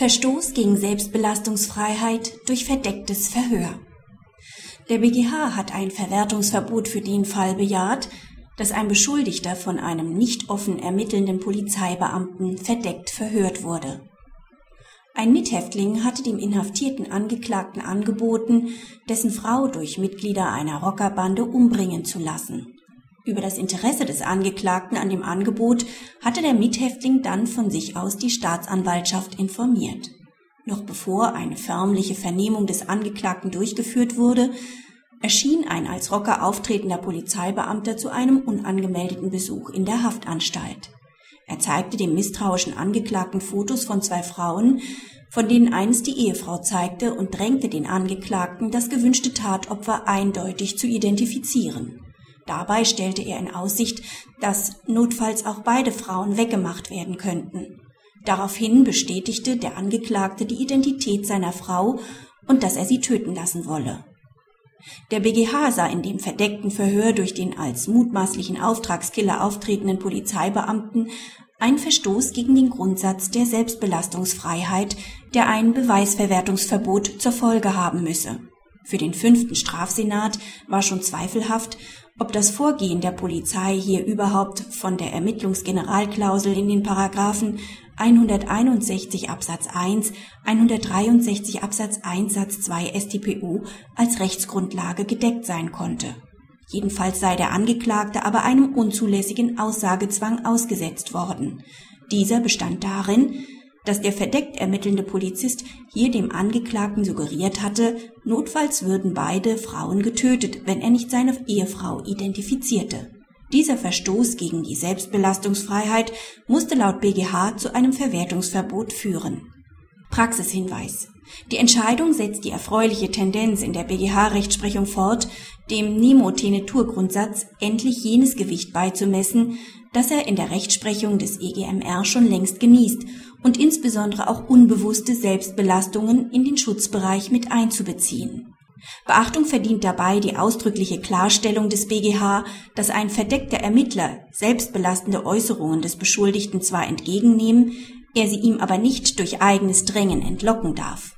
Verstoß gegen Selbstbelastungsfreiheit durch verdecktes Verhör. Der BGH hat ein Verwertungsverbot für den Fall bejaht, dass ein Beschuldigter von einem nicht offen ermittelnden Polizeibeamten verdeckt verhört wurde. Ein Mithäftling hatte dem inhaftierten Angeklagten angeboten, dessen Frau durch Mitglieder einer Rockerbande umbringen zu lassen. Über das Interesse des Angeklagten an dem Angebot hatte der Mithäftling dann von sich aus die Staatsanwaltschaft informiert. Noch bevor eine förmliche Vernehmung des Angeklagten durchgeführt wurde, erschien ein als Rocker auftretender Polizeibeamter zu einem unangemeldeten Besuch in der Haftanstalt. Er zeigte dem misstrauischen Angeklagten Fotos von zwei Frauen, von denen eines die Ehefrau zeigte und drängte den Angeklagten, das gewünschte Tatopfer eindeutig zu identifizieren. Dabei stellte er in Aussicht, dass notfalls auch beide Frauen weggemacht werden könnten. Daraufhin bestätigte der Angeklagte die Identität seiner Frau und dass er sie töten lassen wolle. Der BGH sah in dem verdeckten Verhör durch den als mutmaßlichen Auftragskiller auftretenden Polizeibeamten einen Verstoß gegen den Grundsatz der Selbstbelastungsfreiheit, der ein Beweisverwertungsverbot zur Folge haben müsse. Für den fünften Strafsenat war schon zweifelhaft, ob das Vorgehen der Polizei hier überhaupt von der Ermittlungsgeneralklausel in den Paragraphen 161 Absatz 1, 163 Absatz 1 Satz 2 StPO als Rechtsgrundlage gedeckt sein konnte. Jedenfalls sei der Angeklagte aber einem unzulässigen Aussagezwang ausgesetzt worden. Dieser bestand darin, dass der verdeckt ermittelnde Polizist hier dem Angeklagten suggeriert hatte, notfalls würden beide Frauen getötet, wenn er nicht seine Ehefrau identifizierte. Dieser Verstoß gegen die Selbstbelastungsfreiheit musste laut BGH zu einem Verwertungsverbot führen. Praxishinweis. Die Entscheidung setzt die erfreuliche Tendenz in der BGH-Rechtsprechung fort, dem Nemo-Tenetur-Grundsatz endlich jenes Gewicht beizumessen, das er in der Rechtsprechung des EGMR schon längst genießt und insbesondere auch unbewusste Selbstbelastungen in den Schutzbereich mit einzubeziehen. Beachtung verdient dabei die ausdrückliche Klarstellung des BGH, dass ein verdeckter Ermittler selbstbelastende Äußerungen des Beschuldigten zwar entgegennehmen, er sie ihm aber nicht durch eigenes Drängen entlocken darf